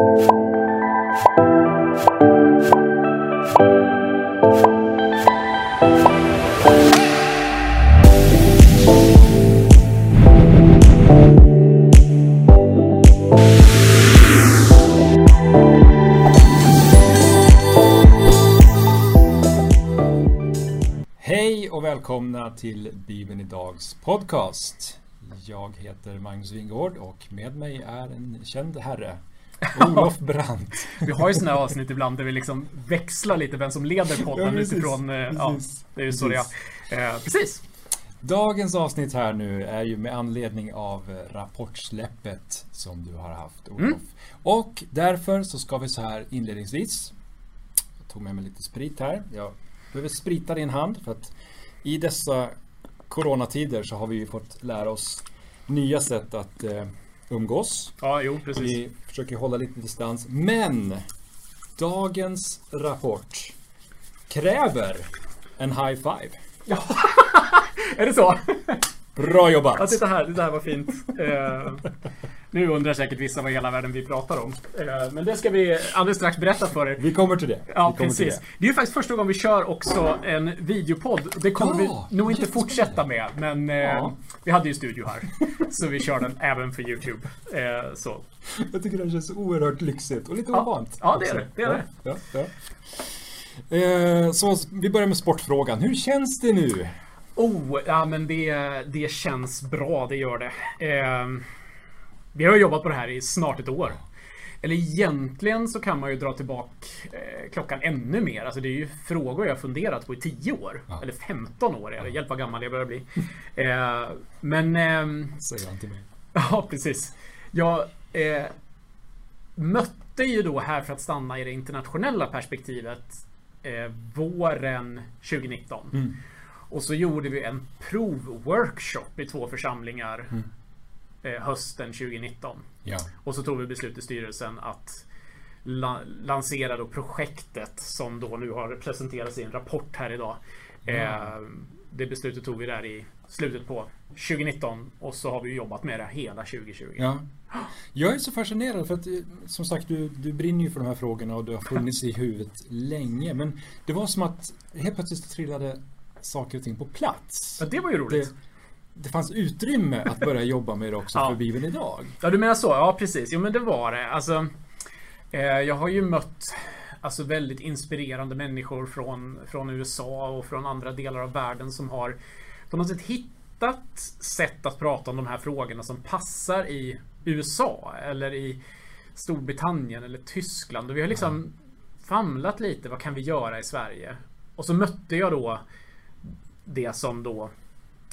Hej och välkomna till Bibeln Idags podcast. Jag heter Magnus Wingård och med mig är en känd herre. Olof Brandt. Vi har ju sådana här avsnitt ibland där vi liksom växlar lite vem som leder podden Ja, utifrån... eh, Ja, det är ju så det är. Eh, Precis. Dagens avsnitt här nu är ju med anledning av rapportsläppet som du har haft Olof. Mm. Och därför så ska vi så här inledningsvis. Jag tog med mig lite sprit här. Jag behöver sprita din hand för att i dessa coronatider så har vi ju fått lära oss nya sätt att eh, umgås. Ja, jo, precis. Vi försöker hålla lite distans. Men dagens rapport kräver en high five. Är det så? Bra jobbat! Ja, titta här. Det här var fint. Eh, Nu undrar säkert vissa vad i hela världen vi pratar om. Eh, Men det ska vi alldeles strax berätta för er. Vi kommer till det. Ja, precis. Det är ju faktiskt första gången vi kör också en videopodd. Det kommer Ja, vi nog det inte fortsätta med, men eh, Ja. vi hade ju studio här. Så vi kör den även för YouTube. Eh, så. Jag tycker det känns oerhört lyxigt och lite Ja. ovant. Ja, det är det. Det är det. Eh, Så vi börjar med sportfrågan. Hur känns det nu? Oh, ja men det, det känns bra, det gör det. Eh, vi har jobbat på det här i snart ett år. Eller egentligen så kan man ju dra tillbaka eh, klockan ännu mer. Alltså det är ju frågor jag funderat på i 10 år. Ja. Eller 15 år det. Hjälp vad gammal jag börjar bli. Eh, men... ehm, Säger han till mig. Ja, precis. Jag eh, mötte ju då här för att stanna i det internationella perspektivet eh, våren 2019. Mm. Och så gjorde vi en provworkshop i två församlingar eh, hösten 2019. Ja. Och så tog vi beslut i styrelsen att la- lansera då projektet som då nu har presenterats i en rapport här idag. Eh, det beslutet tog vi där i slutet på 2019 och så har vi jobbat med det hela 2020. ja. Jag är så fascinerad för att eh, som sagt du, du brinner ju för de här frågorna och du har funnits i huvudet länge. Men det var som att helt plötsligt trillade saker och ting på plats. Ja, det var ju roligt. Det, det fanns utrymme att börja jobba med det också Ja. för Bibeln idag. Ja, du menar så? Ja, precis. Jo, men det var det. Alltså, eh, jag har ju mött alltså, väldigt inspirerande människor från, från USA och från andra delar av världen som har på något sätt hittat sätt att prata om de här frågorna som passar i USA eller i Storbritannien eller Tyskland. Och vi har liksom famlat lite. Vad kan vi göra i Sverige? Och så mötte jag då det som då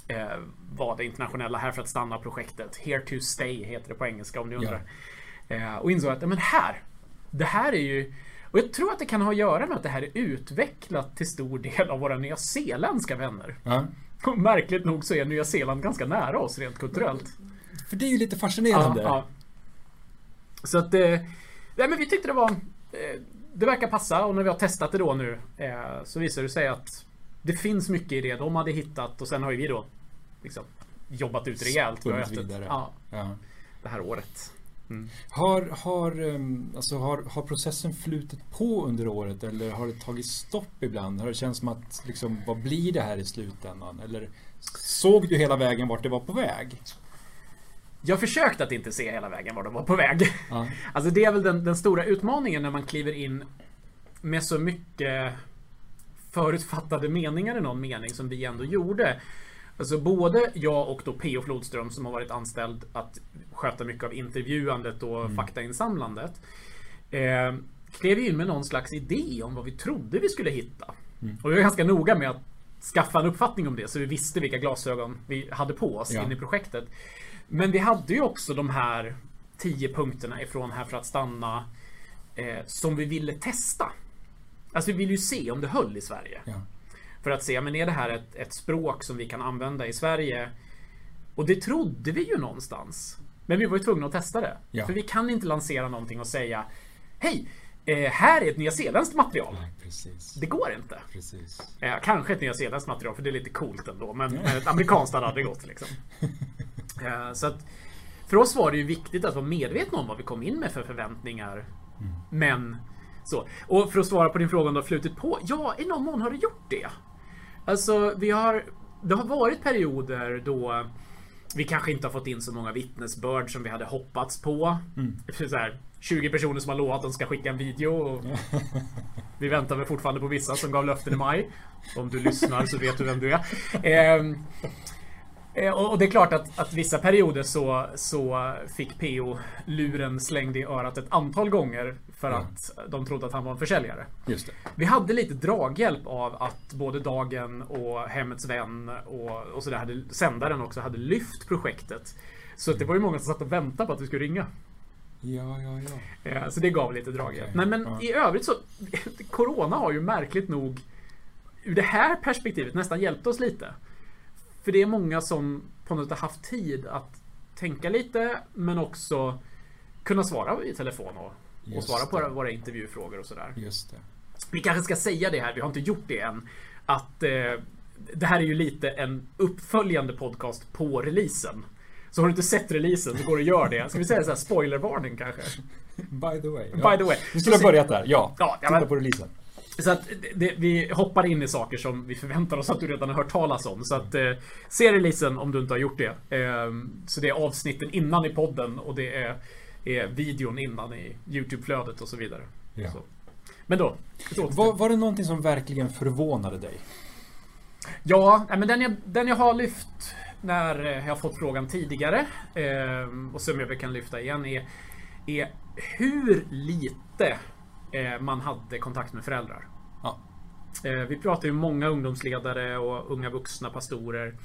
eh, var det internationella Här för att stanna projektet. Here to stay heter det på engelska om ni undrar. Eh, och insåg att, men här, det här är ju och jag tror att det kan ha att göra med att det här är utvecklat till stor del av våra nyzeeländska vänner. Ja. Och märkligt nog så är Nya Zeeland ganska nära oss rent kulturellt. För det är ju lite fascinerande. Ja, ja. Så att, eh, nej, men vi tyckte det var, eh, det verkar passa och när vi har testat det då nu eh, så visar det sig att det finns mycket i det de hade hittat och sen har ju vi då liksom jobbat ut rejält. Vi har vidare. Ja, Ja. det här året. Har, har, ehm, alltså har, har processen flutit på under året eller har det tagit stopp ibland? Har det känts som att, liksom, vad blir det här i slutändan? Eller såg du hela vägen vart det var på väg? Jag försökte att inte se hela vägen var de var på väg. Ja. Alltså det är väl den, den stora utmaningen när man kliver in med så mycket förutfattade meningar i någon mening som vi ändå gjorde. Alltså både jag och då P.O. Flodström som har varit anställd att sköta mycket av intervjuandet och faktainsamlandet. Eh, klev in med någon slags idé om vad vi trodde vi skulle hitta. Och vi var ganska noga med att skaffa en uppfattning om det så vi visste vilka glasögon vi hade på oss Ja. in i projektet. Men vi hade ju också de här tio punkterna ifrån Här för att stanna eh, som vi ville testa. Alltså vi ville ju se om det höll i Sverige. Ja. För att se, men är det här ett, ett språk som vi kan använda i Sverige? Och det trodde vi ju någonstans. Men vi var ju tvungna att testa det. Ja. För vi kan inte lansera någonting och säga Hej! Eh, här är ett nyzeeländskt material. Nej, precis. Det går inte. Eh, kanske ett nyzeeländskt material för det är lite coolt ändå. Men, ett amerikanskt hade aldrig gått liksom. Eh, så att, för oss var det ju viktigt att vara medvetna om vad vi kom in med för förväntningar. Men så. Och för att svara på din fråga om du har flutit på. Ja, i någon mån har det gjort det. Alltså, vi har... Det har varit perioder då vi kanske inte har fått in så många vittnesbörd som vi hade hoppats på. Så här, 20 personer som har lovat att de ska skicka en video. Och vi väntar väl fortfarande på vissa som gav löften i maj. Om du lyssnar så vet du vem du är. Eh, och och det är klart att, att vissa perioder så, så fick PO luren slängd i örat ett antal gånger för Ja. att de trodde att han var en försäljare. Just det. Vi hade lite draghjälp av att både Dagen och Hemmets Vän och, och sådär hade, sändaren också hade lyft projektet. Så att det var ju många som satt och väntade på att vi skulle ringa. Ja, ja, ja. Eh, Så det gav lite draghjälp. Okej, Nej men ja. i övrigt så Corona har ju märkligt nog ur det här perspektivet nästan hjälpt oss lite. För det är många som på något har haft tid att tänka lite men också kunna svara i telefon och, och svara på det. våra, intervjufrågor och sådär. Just det. Vi kanske ska säga det här, vi har inte gjort det än. Att eh, det här är ju lite en uppföljande podcast på releasen. Så har du inte sett releasen så går du och gör det. Ska vi säga så här spoilervarning kanske? By the way. By the way. Vi skulle ha börjat där. Ja. Ja, ja, Titta men- på releasen. Så att det, vi hoppar in i saker som vi förväntar oss att du redan har hört talas om. Så att eh, se releasen om du inte har gjort det. Eh, så det är avsnitten innan i podden och det är, är videon innan i YouTube-flödet och så vidare. Ja. Så. Men då. Var, var det någonting som verkligen förvånade dig? Ja, men den jag, den jag har lyft när eh, jag har fått frågan tidigare eh, och som jag kan lyfta igen är, är hur lite man hade kontakt med föräldrar. Ja. Eh, vi pratar ju många ungdomsledare och unga vuxna pastorer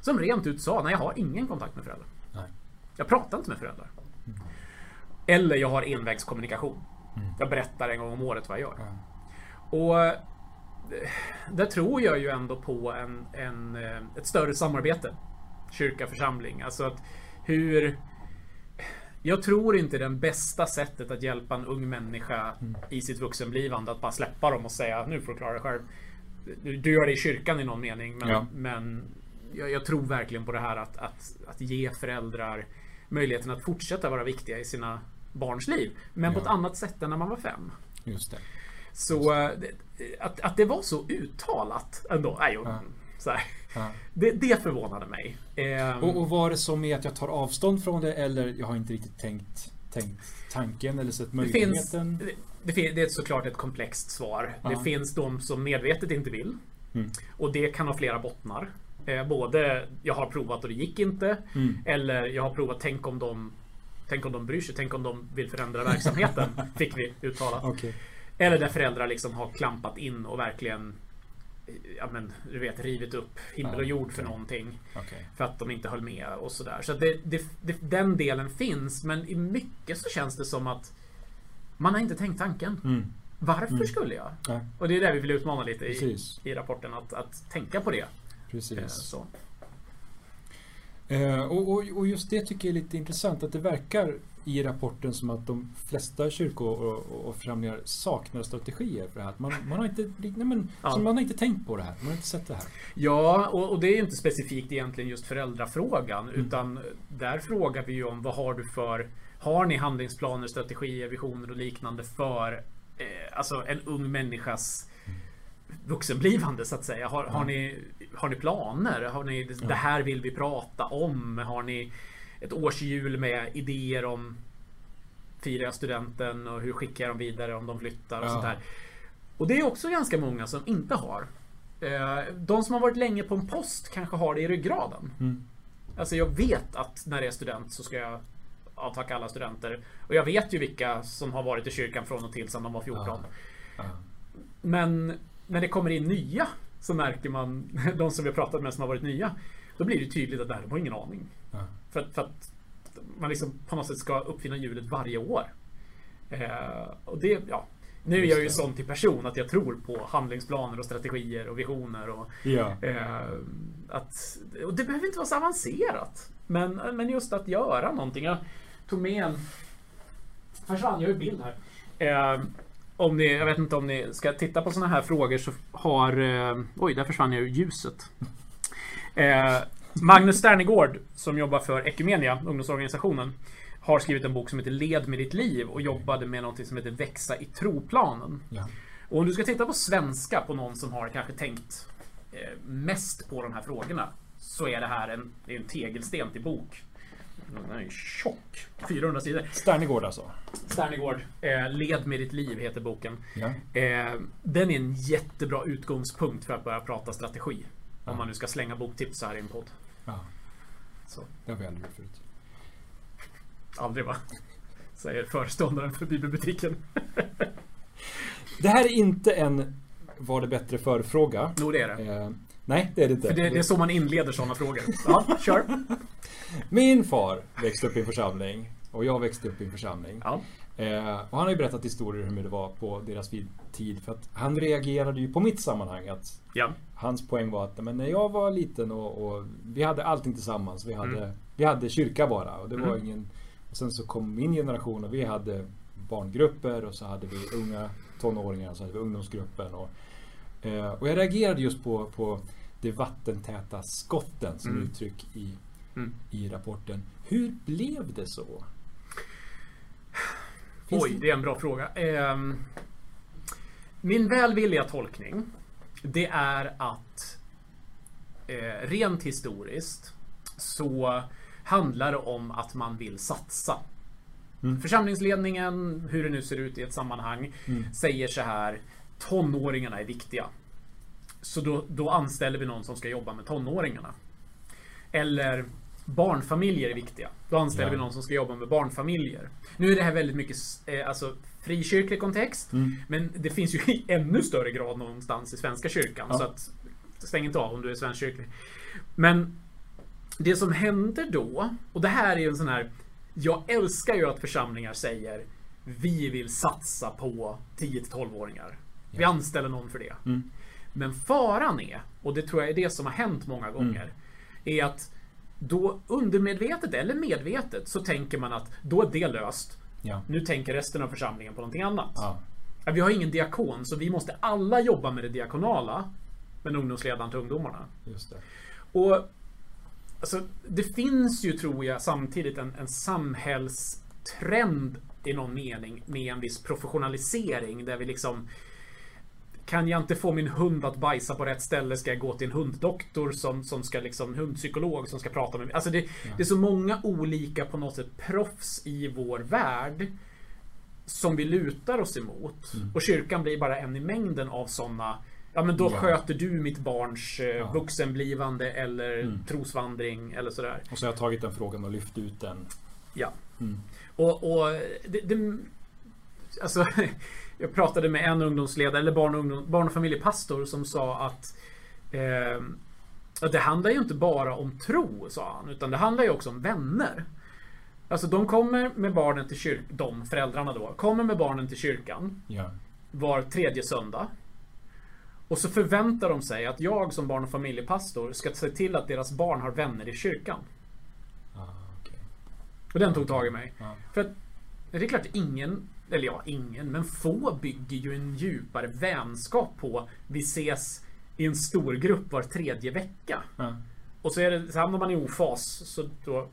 som rent ut sa nej jag har ingen kontakt med föräldrar. Nej. Jag pratar inte med föräldrar. Eller jag har envägskommunikation. Jag berättar en gång om året vad jag gör. Ja. Och eh, där tror jag ju ändå på en, en, eh, ett större samarbete. Kyrka, församling. Alltså att hur... Jag tror inte den bästa sättet att hjälpa en ung människa i sitt vuxenblivande att bara släppa dem och säga nu får du klara dig själv. Du, du gör det i kyrkan i någon mening men, Ja. men jag, jag tror verkligen på det här att, att, att ge föräldrar möjligheten att fortsätta vara viktiga i sina barns liv. Men på Ja. ett annat sätt än när man var fem. Just det. Så eh, det- att, att det var så uttalat ändå. Jo, Ja. så här. Ja. Det, det förvånade mig. Ehm, Och, och var det som är att jag tar avstånd från det eller jag har inte riktigt tänkt, tänkt tanken eller sett det, finns, möjligheten? det, det, det är såklart ett komplext svar. Ja. Det finns de som medvetet inte vill. Mm. Och det kan ha flera bottnar. Eh, både jag har provat och det gick inte. Mm. Eller jag har provat, tänk om de Tänk om de bryr sig, tänk om de vill förändra verksamheten. Fick vi uttalat. Okej. Eller där föräldrar liksom har klampat in och verkligen Ja men du vet rivit upp himmel och Ja, jord för någonting. Okej. För att de inte höll med och sådär. Så det, det, det, den delen finns. Men i mycket så känns det som att man har inte tänkt tanken. Mm. Varför Mm. skulle jag? Nej, Och det är det vi vill utmana lite i, i rapporten. Att, att tänka på det. Eh, precis. Så. Eh, och, och, och just det tycker jag är lite intressant att det verkar i rapporten som att de flesta kyrkor och, och, församlingar saknar strategier för det här. Att Man, man, har inte, nej men, Ja. man har inte tänkt på det här. Man har inte sett det här. Ja, och, och det är ju inte specifikt egentligen just föräldrafrågan. Mm. Utan där frågar vi ju om vad har du för Har ni handlingsplaner, strategier, visioner och liknande för eh, Alltså en ung människas vuxenblivande så att säga. Har, har, Ja. ni, har ni planer? Har ni, det Ja. här vill vi prata om? Har ni ett årshjul med idéer om Firar jag studenten och hur skickar jag dem vidare om de flyttar och Ja. sånt där. Och det är också ganska många som inte har. Eh, De som har varit länge på en post kanske har det i ryggraden. Mm. Alltså jag vet att när jag är student så ska jag avtacka alla studenter. Och jag vet ju vilka som har varit i kyrkan från och till sedan de var 14. Ja. Ja. Men när det kommer in nya så märker man, de som vi har pratat med som har varit nya, då blir det tydligt att det här, de har ingen aning. Ja. För, för att man liksom på något sätt ska uppfinna hjulet varje år. Eh, och det, ja. Nu är jag ju sån till person att jag tror på handlingsplaner och strategier och visioner och Ja. Eh, att, och det behöver inte vara så avancerat. Men, men just att göra någonting. Jag tog med en... Försvann, jag ju bild här. Eh, om ni, jag vet inte om ni ska titta på såna här frågor så har... Eh, oj, där försvann jag ur ljuset. Magnus Sternegård, som jobbar för Ekumenia, ungdomsorganisationen, har skrivit en bok som heter Led med ditt liv och jobbade med något som heter Växa i troplanen. Ja. Och om du ska titta på svenska på någon som har kanske tänkt eh, mest på de här frågorna så är det här en, det är en tegelsten till bok. Den är ju tjock. 400 sidor. Sternegård alltså. Sternegård, eh, Led med ditt liv heter boken. Ja. Eh, den är en jättebra utgångspunkt för att börja prata strategi. Ja. Om man nu ska slänga boktips här i en podd. Ja. Så, Det har vi aldrig gjort förut. aldrig va? Säger föreståndaren för bibelbutiken. Det här är inte en Var det bättre för-fråga. Jo, det är det. Eh, nej, det är det inte. För det, det är så man inleder sådana frågor. Ja, kör. Min far växte upp i en församling och jag växte upp i en församling. Ja. Eh, och han har ju berättat historier hur det var på deras tid. För att han reagerade ju på mitt sammanhang. Att Ja. hans poäng var att men när jag var liten och, och vi hade allting tillsammans. Vi hade, Mm. vi hade kyrka bara. Och det var Mm. ingen... Och sen så kom min generation och vi hade barngrupper och så hade vi unga tonåringar och så hade vi ungdomsgruppen. Och, eh, och jag reagerade just på, på de vattentäta skotten som Mm. uttryck i, Mm. i rapporten. Hur blev det så? Finns Oj, det är en bra fråga. Ehm, min välvilliga tolkning det är att eh, rent historiskt så handlar det om att man vill satsa. Mm. Församlingsledningen, hur det nu ser ut i ett sammanhang, Mm. säger så här. Tonåringarna är viktiga. Så då, då anställer vi någon som ska jobba med tonåringarna. Eller barnfamiljer är viktiga. Då anställer Ja. vi någon som ska jobba med barnfamiljer. Nu är det här väldigt mycket eh, alltså, frikyrklig kontext. Mm. Men det finns ju i ännu större grad någonstans i Svenska kyrkan. Ja. Så att stäng inte av om du är svenskkyrklig. Men det som händer då, och det här är ju en sån här Jag älskar ju att församlingar säger Vi vill satsa på 10-12-åringar. Vi Ja. anställer någon för det. Mm. Men faran är, och det tror jag är det som har hänt många gånger, är att då undermedvetet eller medvetet så tänker man att då är det löst. Ja. Nu tänker resten av församlingen på någonting annat. Ja. Vi har ingen diakon, så vi måste alla jobba med det diakonala. Men ungdomsledaren till ungdomarna. Just det. Och alltså, Det finns ju, tror jag, samtidigt en, en samhällstrend i någon mening med en viss professionalisering där vi liksom kan jag inte få min hund att bajsa på rätt ställe ska jag gå till en hunddoktor som, som ska liksom, hundpsykolog som ska prata med mig. Alltså det, det är så många olika på något sätt proffs i vår värld som vi lutar oss emot. Och kyrkan blir bara en i mängden av sådana Ja men då Ja. sköter du mitt barns eh, Ja. vuxenblivande eller Mm. trosvandring eller sådär. Och så har jag tagit den frågan och lyft ut den. Ja. Mm. Och, och det, det, alltså, jag pratade med en ungdomsledare, eller barn och, ungdom, barn och familjepastor som sa att eh, att det handlar ju inte bara om tro, sa han, utan det handlar ju också om vänner. Alltså de kommer med barnen till kyrkan, de föräldrarna då, kommer med barnen till kyrkan Ja. var tredje söndag. Och så förväntar de sig att jag som barn och familjepastor ska se till att deras barn har vänner i kyrkan. Ah, okej. Och den tog tag i mig. Ja. För att det är klart ingen, eller ja, ingen, men få bygger ju en djupare vänskap på vi ses i en stor grupp var tredje vecka. Ja. Och så är det, så hamnar man i ofas, så då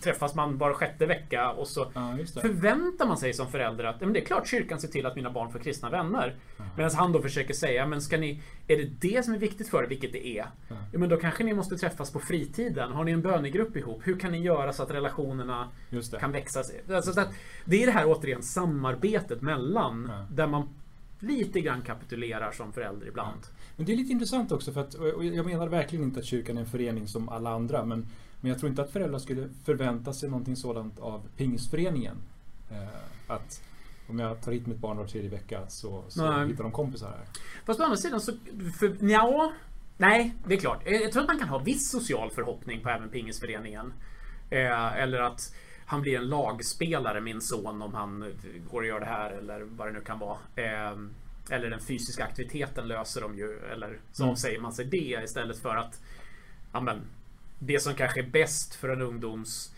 träffas man var sjätte vecka och så ja, det. förväntar man sig som förälder att ja, men det är klart kyrkan ser till att mina barn får kristna vänner. Medan han då försöker säga, men ska ni, är det det som är viktigt för er, vilket det är? Ja. Ja, men då kanske ni måste träffas på fritiden. Har ni en bönegrupp ihop? Hur kan ni göra så att relationerna det. kan växa? Alltså, så att det är det här återigen samarbetet mellan Ja. där man lite grann kapitulerar som förälder ibland. Men det är lite intressant också för att och jag menar verkligen inte att kyrkan är en förening som alla andra men, men jag tror inte att föräldrar skulle förvänta sig någonting sådant av pingstföreningen. Eh, att om jag tar hit mitt barn var tredje vecka så, så Nej. hittar de kompisar här. Fast å andra sidan så... För, ja, nej, det är klart. Jag, jag tror att man kan ha viss social förhoppning på även pingisföreningen. Eh, eller att han blir en lagspelare, min son, om han eh, går och gör det här eller vad det nu kan vara. Eh, eller den fysiska aktiviteten löser de ju. Eller så Mm. säger man sig det istället för att ja, men, det som kanske är bäst för en ungdoms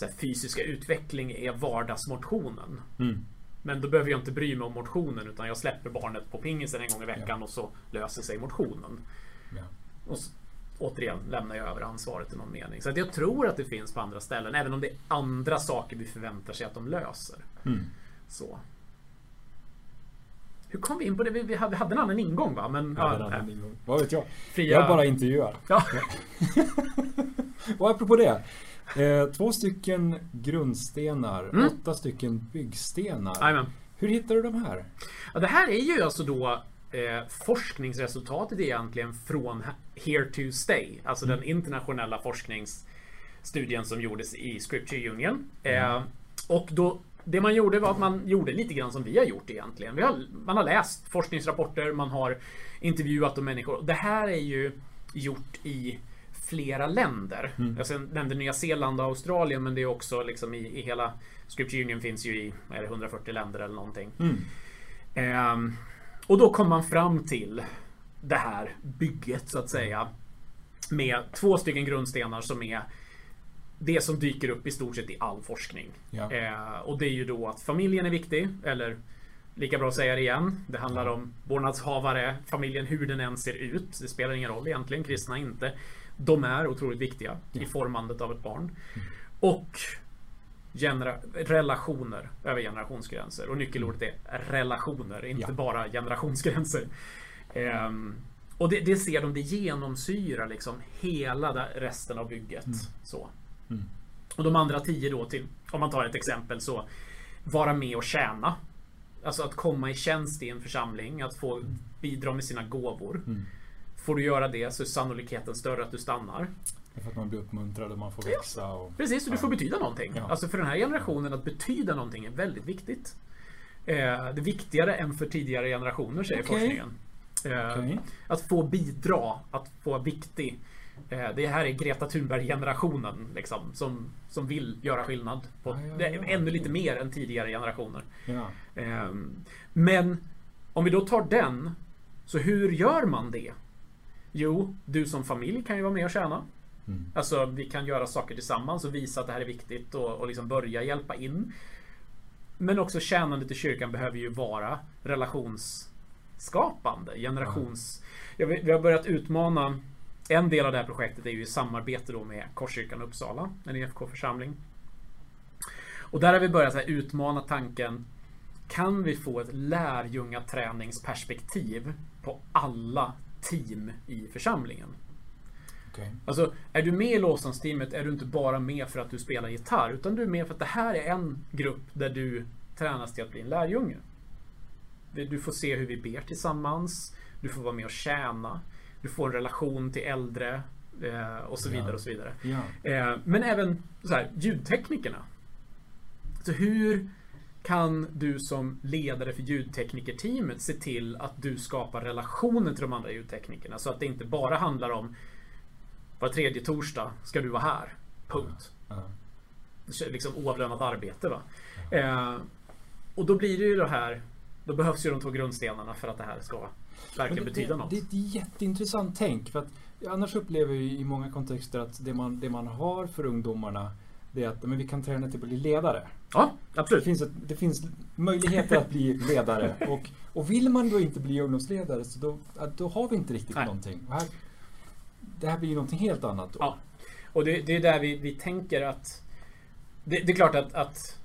här, fysiska utveckling är vardagsmotionen. Mm. Men då behöver jag inte bry mig om motionen utan jag släpper barnet på pingisen en gång i veckan och så löser sig motionen. Ja. Och så, återigen lämnar jag över ansvaret i någon mening. Så att jag tror att det finns på andra ställen, även om det är andra saker vi förväntar sig att de löser. Mm. Så. Hur kom vi in på det? Vi, vi hade, en annan ingång va? Men, Ja, en ingång. Vad vet jag? Fria- Jag bara intervjuar. Ja. Och apropå det. Eh, två stycken grundstenar, Mm. åtta stycken byggstenar. Jajamän. Hur hittar du de här? Ja, det här är ju alltså då eh, forskningsresultatet egentligen från Here to Stay. Alltså den internationella forskningsstudien som gjordes i Scripture Union. Eh, och då det man gjorde var att man gjorde lite grann som vi har gjort egentligen. Vi har, man har läst forskningsrapporter, man har intervjuat de människor. Det här är ju gjort i flera länder. Jag sen nämnde Nya Zeeland och Australien men det är också liksom i, i hela Scripture Union finns ju i är det, 140 länder eller någonting. Ehm, och då kom man fram till det här bygget så att säga. Med två stycken grundstenar som är det som dyker upp i stort sett i all forskning. Ja. Eh, och det är ju då att familjen är viktig. Eller lika bra att säga det igen. Det handlar om vårdnadshavare, familjen hur den än ser ut. Det spelar ingen roll egentligen, kristna inte. De är otroligt viktiga i formandet av ett barn. Och genera- relationer över generationsgränser. Och nyckelordet är relationer, inte Ja. bara generationsgränser. Ehm, och det, det ser de, det genomsyrar liksom hela resten av bygget. Så. Mm. Och de andra tio då till, om man tar ett exempel så, vara med och tjäna. Alltså att komma i tjänst i en församling, att få bidra med sina gåvor. Mm. Får du göra det så är sannolikheten större att du stannar. För att man blir uppmuntrad och man får växa. Och... Precis, och du får betyda någonting. Ja. Alltså för den här generationen att betyda någonting är väldigt viktigt. Eh, det är viktigare än för tidigare generationer säger Okej. forskningen. Eh, Okej. Att få bidra, att få vara viktig. Eh, det här är Greta Thunberg-generationen liksom, som, som vill göra skillnad. På, Ja, ja, ja. ännu lite mer än tidigare generationer. Ehm, Men om vi då tar den, så hur gör man det? Jo, du som familj kan ju vara med och tjäna. Mm. Alltså vi kan göra saker tillsammans och visa att det här är viktigt och, och liksom börja hjälpa in. Men också tjänandet i kyrkan behöver ju vara relationsskapande, generations... Vi har börjat utmana en del av det här projektet är ju i samarbete då med Korskyrkan Uppsala, en EFK-församling. Och där har vi börjat utmana tanken Kan vi få ett lärjungaträningsperspektiv på alla team i församlingen? Okej. Alltså, är du med i lovsångsteamet är du inte bara med för att du spelar gitarr, utan du är med för att det här är en grupp där du tränas till att bli en lärjunge. Du får se hur vi ber tillsammans, du får vara med och tjäna, du får en relation till äldre eh, och så vidare och så vidare. Ja. Eh, men även så här, ljudteknikerna. Så hur kan du som ledare för ljudteknikerteamet se till att du skapar relationer till de andra ljudteknikerna så att det inte bara handlar om var tredje torsdag ska du vara här. Punkt. Ja. Liksom oavlönat arbete. Va? Eh, och då blir det ju det här. Då behövs ju de två grundstenarna för att det här ska verkligen Men betyda det, något. Det är ett jätteintressant tänk. För att annars upplever vi i många kontexter att det man, det man har för ungdomarna det är att men vi kan träna till att bli ledare. Ja, Det absolut. finns, ett, det finns möjligheter att bli ledare. Och, och vill man då inte bli ungdomsledare så då, då har vi inte riktigt Nej. någonting. Här, det här blir ju någonting helt annat då. Ja. Och det, det är där vi, vi tänker att det, det är klart att, att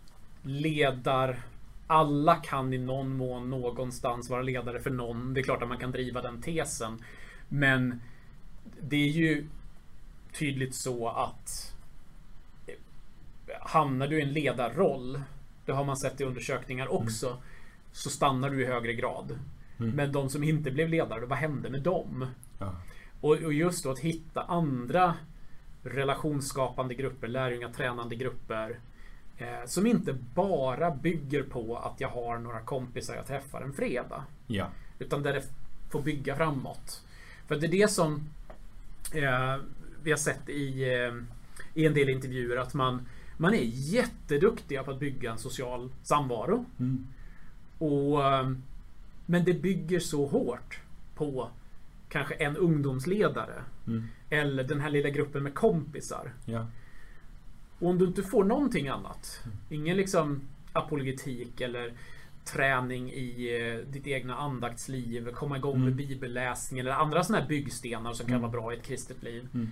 ledar alla kan i någon mån någonstans vara ledare för någon. Det är klart att man kan driva den tesen. Men det är ju tydligt så att eh, hamnar du i en ledarroll, det har man sett i undersökningar också, så stannar du i högre grad. Mm. Men de som inte blev ledare, vad hände med dem? Ja. Och, och just då att hitta andra relationsskapande grupper, lärjungatränande grupper. Eh, som inte bara bygger på att jag har några kompisar jag träffar en fredag. ja. Utan där det får bygga framåt. För det är det som eh, vi har sett i, eh, i en del intervjuer att man, man är jätteduktiga på att bygga en social samvaro. Mm. Och, eh, men det bygger så hårt på kanske en ungdomsledare. Mm. Eller den här lilla gruppen med kompisar. Ja. Och om du inte får någonting annat. Ingen liksom apologetik eller träning i eh, ditt egna andaktsliv, komma igång Mm. med bibelläsning eller andra sådana här byggstenar som kan Mm. vara bra i ett kristet liv. Mm.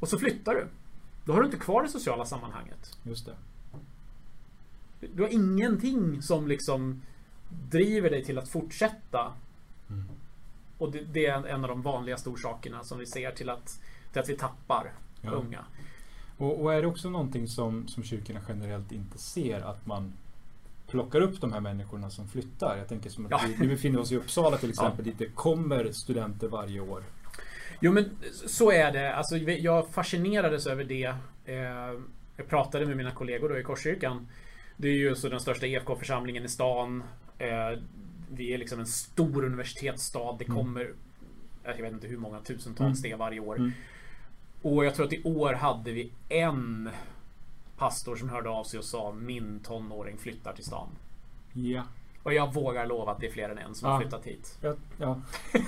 Och så flyttar du. Då har du inte kvar det sociala sammanhanget. Just det. Du har ingenting som liksom driver dig till att fortsätta. Mm. Och det, det är en av de vanligaste orsakerna som vi ser till att, till att vi tappar Ja. unga. Och, och är det också någonting som, som kyrkorna generellt inte ser? Att man plockar upp de här människorna som flyttar? Jag tänker som att Ja. vi, vi befinner oss i Uppsala till exempel, dit det kommer studenter varje år. Jo men så är det. Alltså, jag fascinerades över det. Eh, Jag pratade med mina kollegor då i Korskyrkan. Det är ju så den största EFK-församlingen i stan. Eh, Vi är liksom en stor universitetsstad. Det Mm. kommer jag vet inte hur många tusentals det är varje år. Mm. Och jag tror att i år hade vi en pastor som hörde av sig och sa min tonåring flyttar till stan. Ja. Och jag vågar lova att det är fler än en som Ja. har flyttat hit. Ja, ja.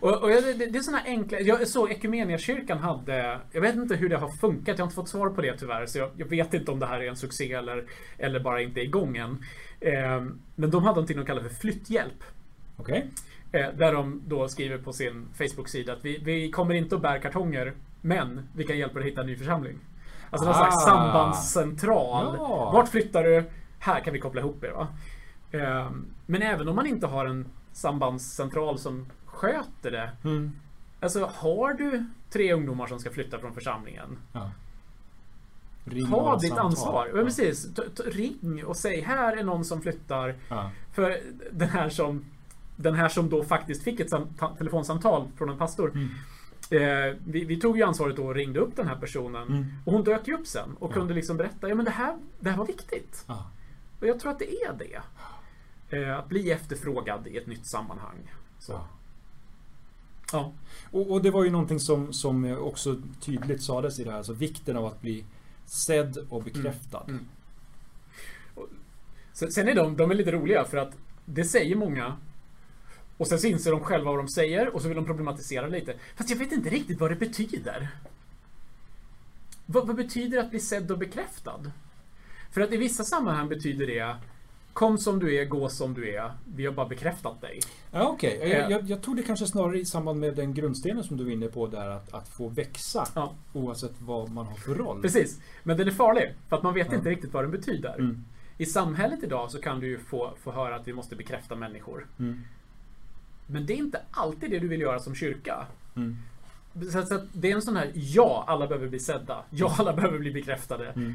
Och, och det, det är såna enkla... Jag såg Equmeniakyrkan hade... Jag vet inte hur det har funkat. Jag har inte fått svar på det tyvärr. Så jag, jag vet inte om det här är en succé eller, eller bara inte är igång än. Eh, men de hade någonting de kallar för flytthjälp. Okej. Eh, där de då skriver på sin Facebook-sida att vi, vi kommer inte att bära kartonger. Men vi kan hjälpa dig att hitta en ny församling. Alltså någon Ah. slags sambandscentral. Ja. Vart flyttar du? Här kan vi koppla ihop er. Va? Eh, men även om man inte har en sambandscentral som sköter det. Mm. Alltså har du tre ungdomar som ska flytta från församlingen. Ja. Ring Ta ditt samtal. ansvar. Ja, precis. Ring och säg här är någon som flyttar. Ja. För den här som den här som då faktiskt fick ett sam- ta- telefonsamtal från en pastor. Mm. Eh, vi, vi tog ju ansvaret då och ringde upp den här personen. Mm. Och hon dök ju upp sen och Ja. kunde liksom berätta. Ja men det här, det här var viktigt. Ja. Och jag tror att det är det. Eh, att bli efterfrågad i ett nytt sammanhang. Så. Ja. Och, och det var ju någonting som, som också tydligt sades i det här, alltså vikten av att bli sedd och bekräftad. Mm. Sen, sen är de, de är lite roliga för att det säger många. Och sen så inser de själva vad de säger och så vill de problematisera lite. Fast jag vet inte riktigt vad det betyder. Vad, vad betyder att bli sedd och bekräftad? För att i vissa sammanhang betyder det Kom som du är, gå som du är. Vi har bara bekräftat dig. Ja, okej. Eh. Jag, jag, jag tror det kanske snarare i samband med den grundstenen som du var inne på där, att, att få växa Ja. oavsett vad man har för roll. Precis. Men den är farlig. För att man vet Ja. inte riktigt vad den betyder. Mm. I samhället idag så kan du ju få, få höra att vi måste bekräfta människor. Mm. Men det är inte alltid det du vill göra som kyrka. Mm. Så, att- så att det är en sån här, ja, alla behöver bli sedda. Ja, alla behöver bli bekräftade. Mm.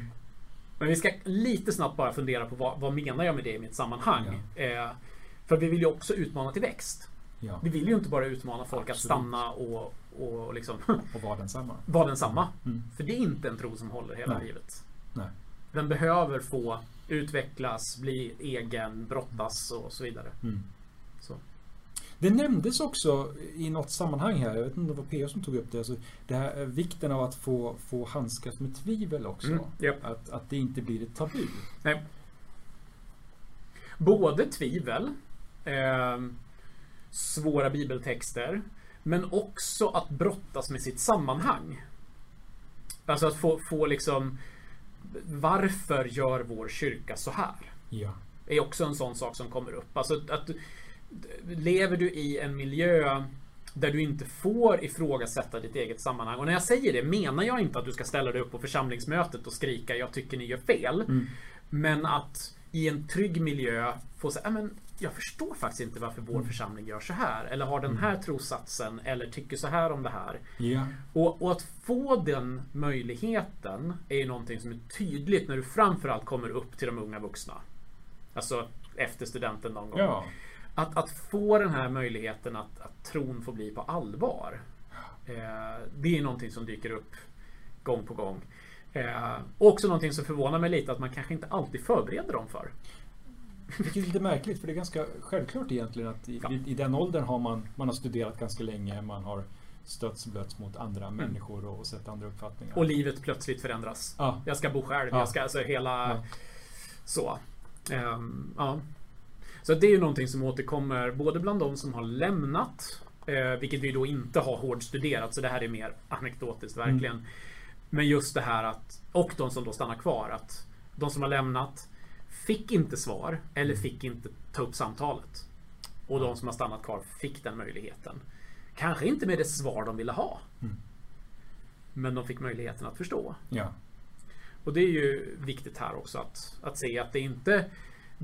Men vi ska lite snabbt bara fundera på vad, vad menar jag med det i mitt sammanhang? Eh, för vi vill ju också utmana till växt. Ja. Vi vill ju inte bara utmana folk att Absolut. stanna och, och liksom Och vara densamma. vara densamma. Mm. För det är inte en tro som håller hela Nej. livet. Nej. Den behöver få utvecklas, bli egen, brottas och så vidare. Mm. Det nämndes också i något sammanhang här, jag vet inte om det var PO som tog upp det, alltså det här eh, vikten av att få, få handskas med tvivel också. Mm, japp. Att, att det inte blir ett tabu. Nej. Både tvivel, eh, svåra bibeltexter, men också att brottas med sitt sammanhang. Alltså att få, få liksom Varför gör vår kyrka så här? Ja. är också en sån sak som kommer upp. Alltså att du, lever du i en miljö där du inte får ifrågasätta ditt eget sammanhang. Och när jag säger det menar jag inte att du ska ställa dig upp på församlingsmötet och skrika jag tycker ni gör fel. Mm. Men att i en trygg miljö få säga, "Ja, men jag förstår faktiskt inte varför vår församling gör så här. Eller har den här trossatsen. Eller tycker så här om det här. Ja. Och, och att få den möjligheten är ju någonting som är tydligt när du framförallt kommer upp till de unga vuxna. Alltså efter studenten någon gång. Ja. Att, att få den här möjligheten att, att tron får bli på allvar. Eh, det är någonting som dyker upp gång på gång. Eh, också någonting som förvånar mig lite att man kanske inte alltid förbereder dem för. Vilket är lite märkligt för det är ganska självklart egentligen att i, Ja. i, den åldern har man, man har studerat ganska länge, man har stötts blötts mot andra människor och, och sett andra uppfattningar. Och livet plötsligt förändras. ja. Jag ska bo själv. Ja. Jag ska, alltså hela... Så. Ehm, ja. Så det är ju någonting som återkommer både bland de som har lämnat, eh, vilket vi då inte har hårdstuderat, så det här är mer anekdotiskt verkligen. Men just det här att, och de som då stannar kvar, att de som har lämnat fick inte svar eller fick inte ta upp samtalet. Och de som har stannat kvar fick den möjligheten. Kanske inte med det svar de ville ha. Men de fick möjligheten att förstå. Ja. Och det är ju viktigt här också att, att se att det inte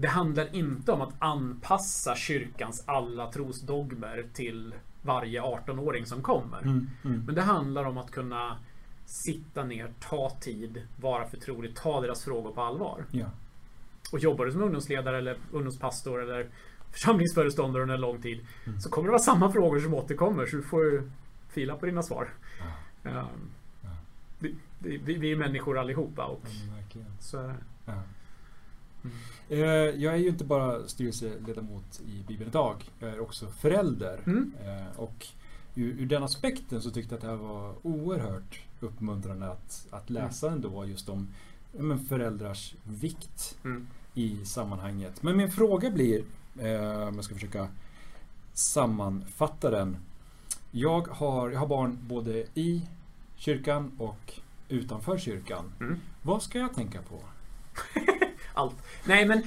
det handlar inte om att anpassa kyrkans alla trosdogmer till varje 18-åring som kommer. Mm, mm. Men det handlar om att kunna sitta ner, ta tid, vara förtrolig, ta deras frågor på allvar. Ja. Och jobbar du som ungdomsledare eller ungdomspastor eller församlingsföreståndare under en lång tid så kommer det vara samma frågor som återkommer så du får ju fila på dina svar. Ja. Um, vi, vi, vi är människor allihopa och Mm, så är det. Ja. Eh, Jag är ju inte bara styrelseledamot i Bibeln idag. Jag är också förälder. Mm. Eh, Och ur, ur den aspekten så tyckte jag att det här var oerhört uppmuntrande att, att läsa ändå just om men föräldrars vikt Mm. i sammanhanget. Men min fråga blir, eh, om jag ska försöka sammanfatta den. Jag har, jag har barn både i kyrkan och utanför kyrkan. Mm. Vad ska jag tänka på? Allt. Nej men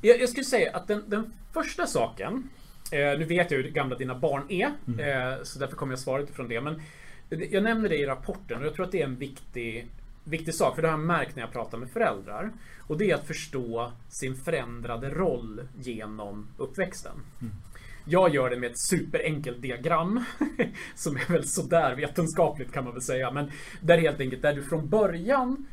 jag, jag skulle säga att den, den första saken eh, Nu vet jag hur gamla dina barn är eh, Så därför kommer jag svara utifrån det men Jag nämner det i rapporten och jag tror att det är en viktig Viktig sak, för det har jag märkt när jag pratar med föräldrar. Och det är att förstå sin förändrade roll genom uppväxten. Jag gör det med ett superenkelt diagram. Som är väl sådär vetenskapligt kan man väl säga. Men där helt enkelt, där du från början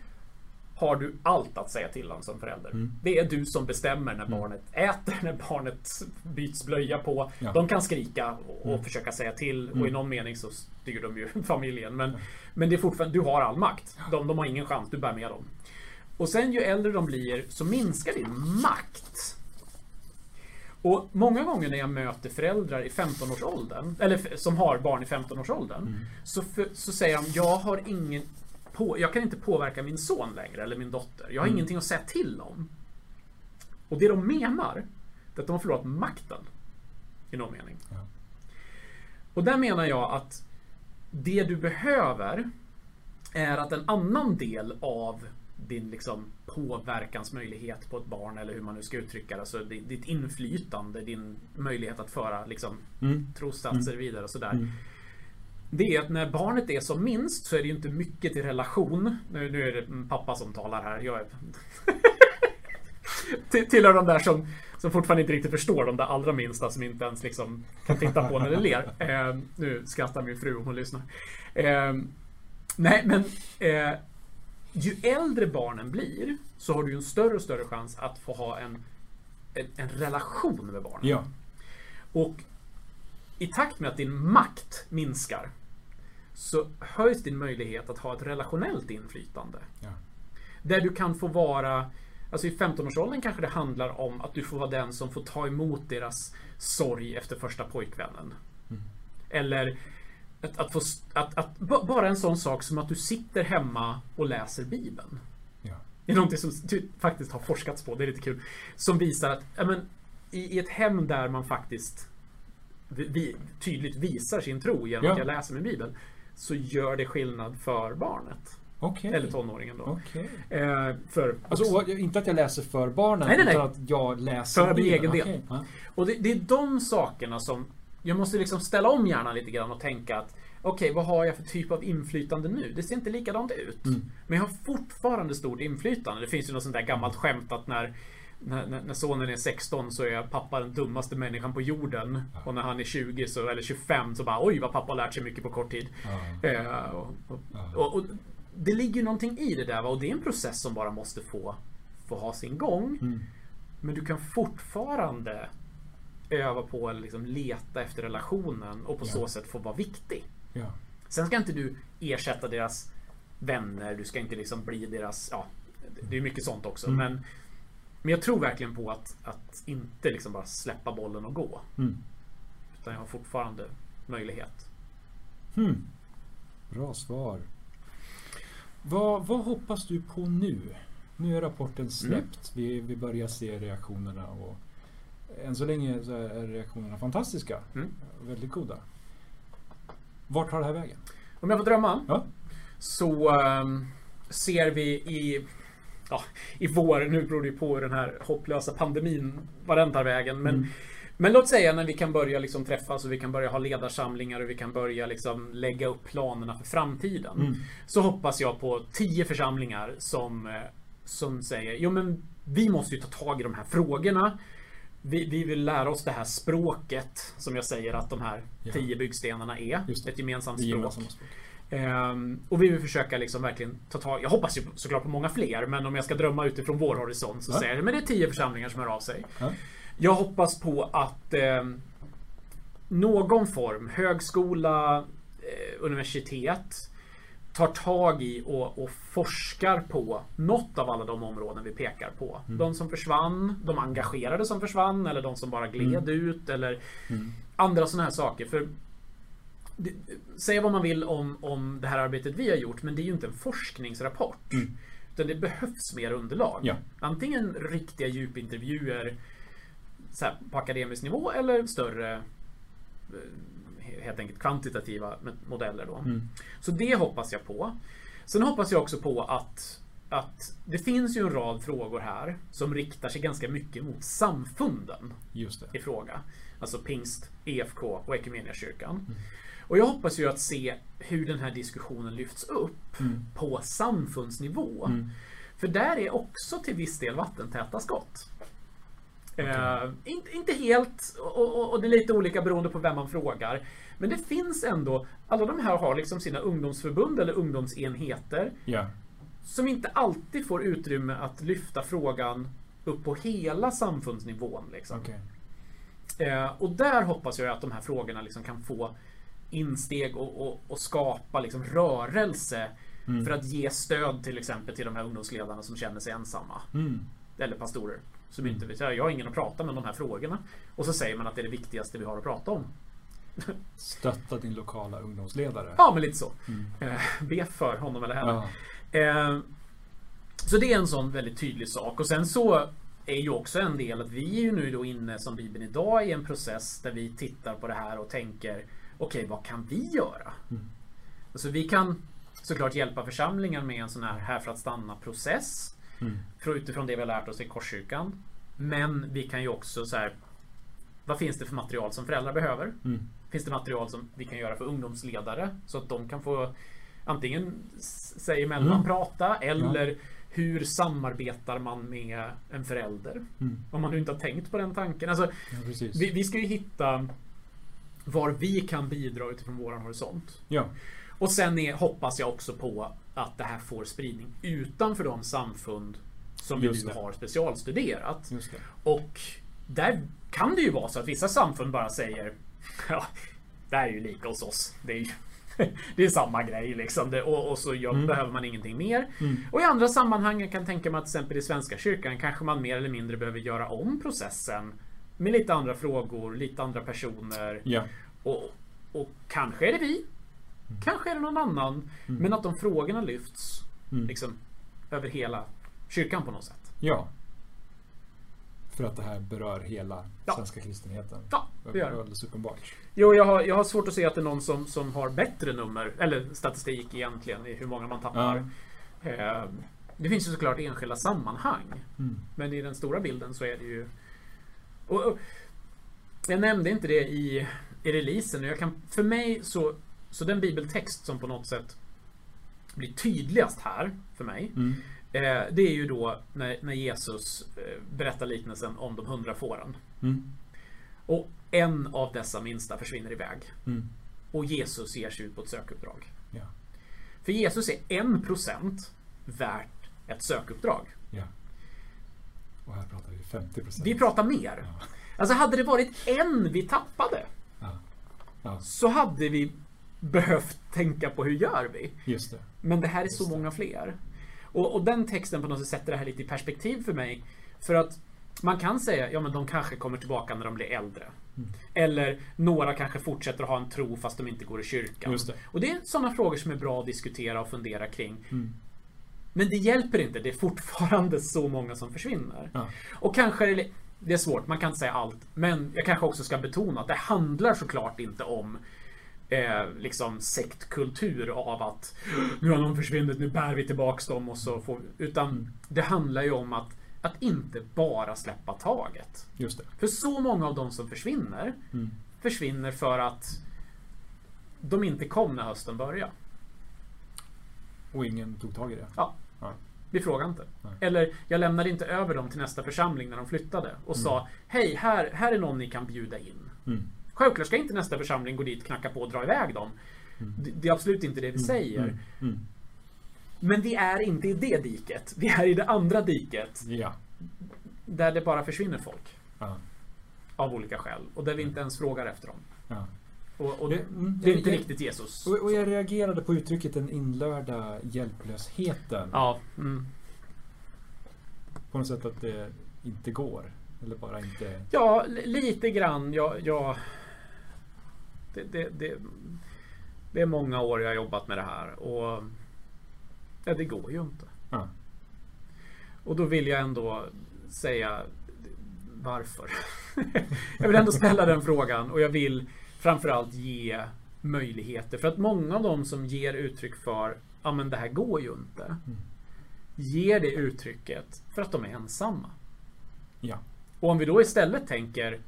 har du allt att säga till om som förälder. Det är du som bestämmer när barnet äter, när barnet byts blöja på. Ja. De kan skrika och, och försöka säga till och i någon mening så styr de ju familjen. Men, men det är fortfarande, du har all makt. De, de har ingen chans, du bär med dem. Och sen ju äldre de blir så minskar din makt. Och många gånger när jag möter föräldrar i 15-årsåldern, eller som har barn i 15-årsåldern, så, för, så säger de jag har ingen på, jag kan inte påverka min son längre, eller min dotter. Jag har ingenting att säga till om. Och det de menar, det är att de har förlorat makten. I någon mening. Ja. Och där menar jag att det du behöver är att en annan del av din liksom påverkansmöjlighet på ett barn eller hur man nu ska uttrycka det. Alltså di- ditt inflytande, din möjlighet att föra liksom Mm. trossatser vidare och sådär. Det är att när barnet är som minst så är det ju inte mycket till relation. Nu, nu är det pappa som talar här. Jag är Till- tillhör de där som, som fortfarande inte riktigt förstår de där allra minsta som inte ens liksom kan titta på när det ler. Eh, nu skrattar min fru om hon lyssnar. Eh, nej, men eh, ju äldre barnen blir så har du en större och större chans att få ha en, en, en relation med barnen. Ja. Och i takt med att din makt minskar så höjs din möjlighet att ha ett relationellt inflytande. Ja. Där du kan få vara Alltså i 15-årsåldern kanske det handlar om att du får vara den som får ta emot deras sorg efter första pojkvännen. Eller att, att få, att, att, ba- bara en sån sak som att du sitter hemma och läser Bibeln. Ja. Det är någonting som faktiskt har forskats på, det är lite kul. Som visar att men, i, i ett hem där man faktiskt vi, tydligt visar sin tro genom Ja. att jag läser min bibel. Så gör det skillnad för barnet. Okej. Eller tonåringen då. Okej. Eh, för Alltså, inte att jag läser för barnen, Nej, nej, nej. utan att jag läser För min egen del. Ja. Och det, det är de sakerna som jag måste liksom ställa om hjärnan lite grann och tänka att okej, vad har jag för typ av inflytande nu? Det ser inte likadant ut. Men jag har fortfarande stort inflytande. Det finns ju något sånt där gammalt skämt att när när, när, sonen är 16 så är pappa den dummaste människan på jorden. Och när han är 20 så, eller 25 så bara oj vad pappa har lärt sig mycket på kort tid. Ja. Eh, och, och, och, det ligger någonting i det där va? och det är en process som bara måste få, få ha sin gång. Mm. Men du kan fortfarande öva på eller liksom leta efter relationen och på Ja. så sätt få vara viktig. Ja. Sen ska inte du ersätta deras vänner, du ska inte liksom bli deras, ja, det är mycket sånt också. Mm. Men, men jag tror verkligen på att, att inte liksom bara släppa bollen och gå. Mm. Utan jag har fortfarande möjlighet. Hmm. Bra svar. Vad, vad hoppas du på nu? Nu är rapporten släppt. Vi, vi börjar se reaktionerna och än så länge så är reaktionerna fantastiska. Mm. Väldigt goda. Vart tar det här vägen? Om jag får drömma Ja. så ehm, ser vi i ja, i vår, nu beror det ju på hur den här hopplösa pandemin, vad den tar vägen. Men, mm. men låt säga när vi kan börja liksom träffas och vi kan börja ha ledarsamlingar och vi kan börja liksom lägga upp planerna för framtiden. Mm. Så hoppas jag på tio församlingar som, eh, som säger, jo men vi måste ju ta tag i de här frågorna. Vi, vi, vill lära oss det här språket som jag säger att de här tio byggstenarna är. Ett gemensamt språk. språk. Um, och vi vill försöka liksom verkligen ta tag Jag hoppas ju såklart på många fler, men om jag ska drömma utifrån vår horisont så ja. säger jag men det är tio församlingar som hör av sig. Ja. Jag hoppas på att eh, någon form, högskola, eh, universitet, tar tag i och, och, forskar på något av alla de områden vi pekar på. Mm. De som försvann, de engagerade som försvann eller de som bara gled mm. ut eller mm. andra sådana här saker. För Säga vad man vill om, om det här arbetet vi har gjort, men det är ju inte en forskningsrapport. Mm. Utan det behövs mer underlag. Ja. Antingen riktiga djupintervjuer här, på akademisk nivå eller större eh, helt enkelt kvantitativa modeller. Då. Mm. Så det hoppas jag på. Sen hoppas jag också på att, att det finns ju en rad frågor här som riktar sig ganska mycket mot samfunden i fråga. Alltså pingst, EFK och Equmeniakyrkan. Mm. Och jag hoppas ju att se hur den här diskussionen lyfts upp mm. på samfundsnivå. Mm. För där är också till viss del vattentäta skott. Okay. Uh, inte, inte helt, och, och, och, det är lite olika beroende på vem man frågar. Men det finns ändå, alla de här har liksom sina ungdomsförbund eller ungdomsenheter. Yeah. Som inte alltid får utrymme att lyfta frågan upp på hela samfundsnivån. Liksom. Okay. Uh, och där hoppas jag att de här frågorna liksom kan få insteg och, och, och skapa liksom rörelse mm. för att ge stöd till exempel till de här ungdomsledarna som känner sig ensamma. Mm. Eller pastorer. Som inte vet, jag har ingen att prata med om de här frågorna. Och så säger man att det är det viktigaste vi har att prata om. Stötta din lokala ungdomsledare. Ja, men lite så. Mm. Eh, be för honom eller henne. Ja. Eh, så det är en sån väldigt tydlig sak. Och sen så är ju också en del att vi är ju nu då inne som Bibeln idag i en process där vi tittar på det här och tänker okej, vad kan vi göra? Mm. Alltså vi kan såklart hjälpa församlingen med en sån här här för att stanna process. Mm. Utifrån det vi har lärt oss i Korskyrkan. Men vi kan ju också så här. Vad finns det för material som föräldrar behöver? Mm. Finns det material som vi kan göra för ungdomsledare så att de kan få antingen sig emellan mm. prata eller ja. hur samarbetar man med en förälder? Mm. Om man nu inte har tänkt på den tanken. Alltså, ja, vi, vi, ska ju hitta var vi kan bidra utifrån vår horisont. Ja. Och sen är, hoppas jag också på att det här får spridning utanför de samfund som Just vi nu det. har specialstuderat. Och där kan det ju vara så att vissa samfund bara säger Ja, det här är ju lika hos oss. Det är, ju, det är samma grej liksom. Det, och, och, så gör, mm. behöver man ingenting mer. Mm. Och i andra sammanhang jag kan tänka mig att till exempel i Svenska kyrkan kanske man mer eller mindre behöver göra om processen med lite andra frågor, lite andra personer. Ja. Och, och kanske är det vi. Mm. Kanske är det någon annan. Mm. Men att de frågorna lyfts mm. liksom, över hela kyrkan på något sätt. Ja. För att det här berör hela ja. svenska kristenheten. Ja, det gör det. Alldeles uppenbart. Jo, jag har, jag har svårt att se att det är någon som, som har bättre nummer, eller statistik egentligen, i hur många man tappar. Ja. Eh, det finns ju såklart enskilda sammanhang. Mm. Men i den stora bilden så är det ju och, och, jag nämnde inte det i, i releasen. Jag kan, för mig så, så den bibeltext som på något sätt blir tydligast här för mig. Mm. Eh, det är ju då när, när Jesus eh, berättar liknelsen om de hundra fåren. Mm. Och en av dessa minsta försvinner iväg. Mm. Och Jesus ger sig ut på ett sökuppdrag. Ja. För Jesus är en procent värt ett sökuppdrag. Ja. Och här pratar vi 50 procent. Vi pratar mer. Ja. Alltså hade det varit en vi tappade. Ja. Ja. Så hade vi behövt tänka på hur gör vi? Just det. Men det här är Just så det. många fler. Och, och, den texten på något sätt sätter det här lite i perspektiv för mig. För att man kan säga, ja men de kanske kommer tillbaka när de blir äldre. Mm. Eller några kanske fortsätter att ha en tro fast de inte går i kyrkan. Det. Och det är sådana frågor som är bra att diskutera och fundera kring. Mm. Men det hjälper inte. Det är fortfarande så många som försvinner. Ja. Och kanske det, det är svårt, man kan inte säga allt. Men jag kanske också ska betona att det handlar såklart inte om eh, liksom sektkultur av att nu har någon försvunnit, nu bär vi tillbaks dem och så får Utan det handlar ju om att, att inte bara släppa taget. Just det. För så många av de som försvinner Mm. försvinner för att de inte kom när hösten började. Och ingen tog tag i det. Ja. Ja. Vi frågar inte. Nej. Eller jag lämnade inte över dem till nästa församling när de flyttade och sa Hej, här, här är någon ni kan bjuda in. Mm. Självklart ska inte nästa församling gå dit, knacka på och dra iväg dem. Det, det är absolut inte det vi säger. Mm. Mm. Men vi är inte i det diket. Vi är i det andra diket. Ja. Där det bara försvinner folk. Ja. Av olika skäl. Och där vi inte ens frågar efter dem. ja. Och, och Det- det, mm, är inte jag- riktigt Jesus. Och, och jag reagerade på uttrycket den inlörda hjälplösheten. Ja. Mm. På något sätt att det inte går. Eller bara inte... Ja, li- lite grann. Jag, jag, det, det, det, det är många år jag har jobbat med det här och ja, det går ju inte. Ja. Och då vill jag ändå säga varför. jag vill ändå ställa den frågan och jag vill framförallt ge möjligheter. För att många av dem som ger uttryck för ja men det här går ju inte. Ger det uttrycket för att de är ensamma. Ja. Och om vi då istället tänker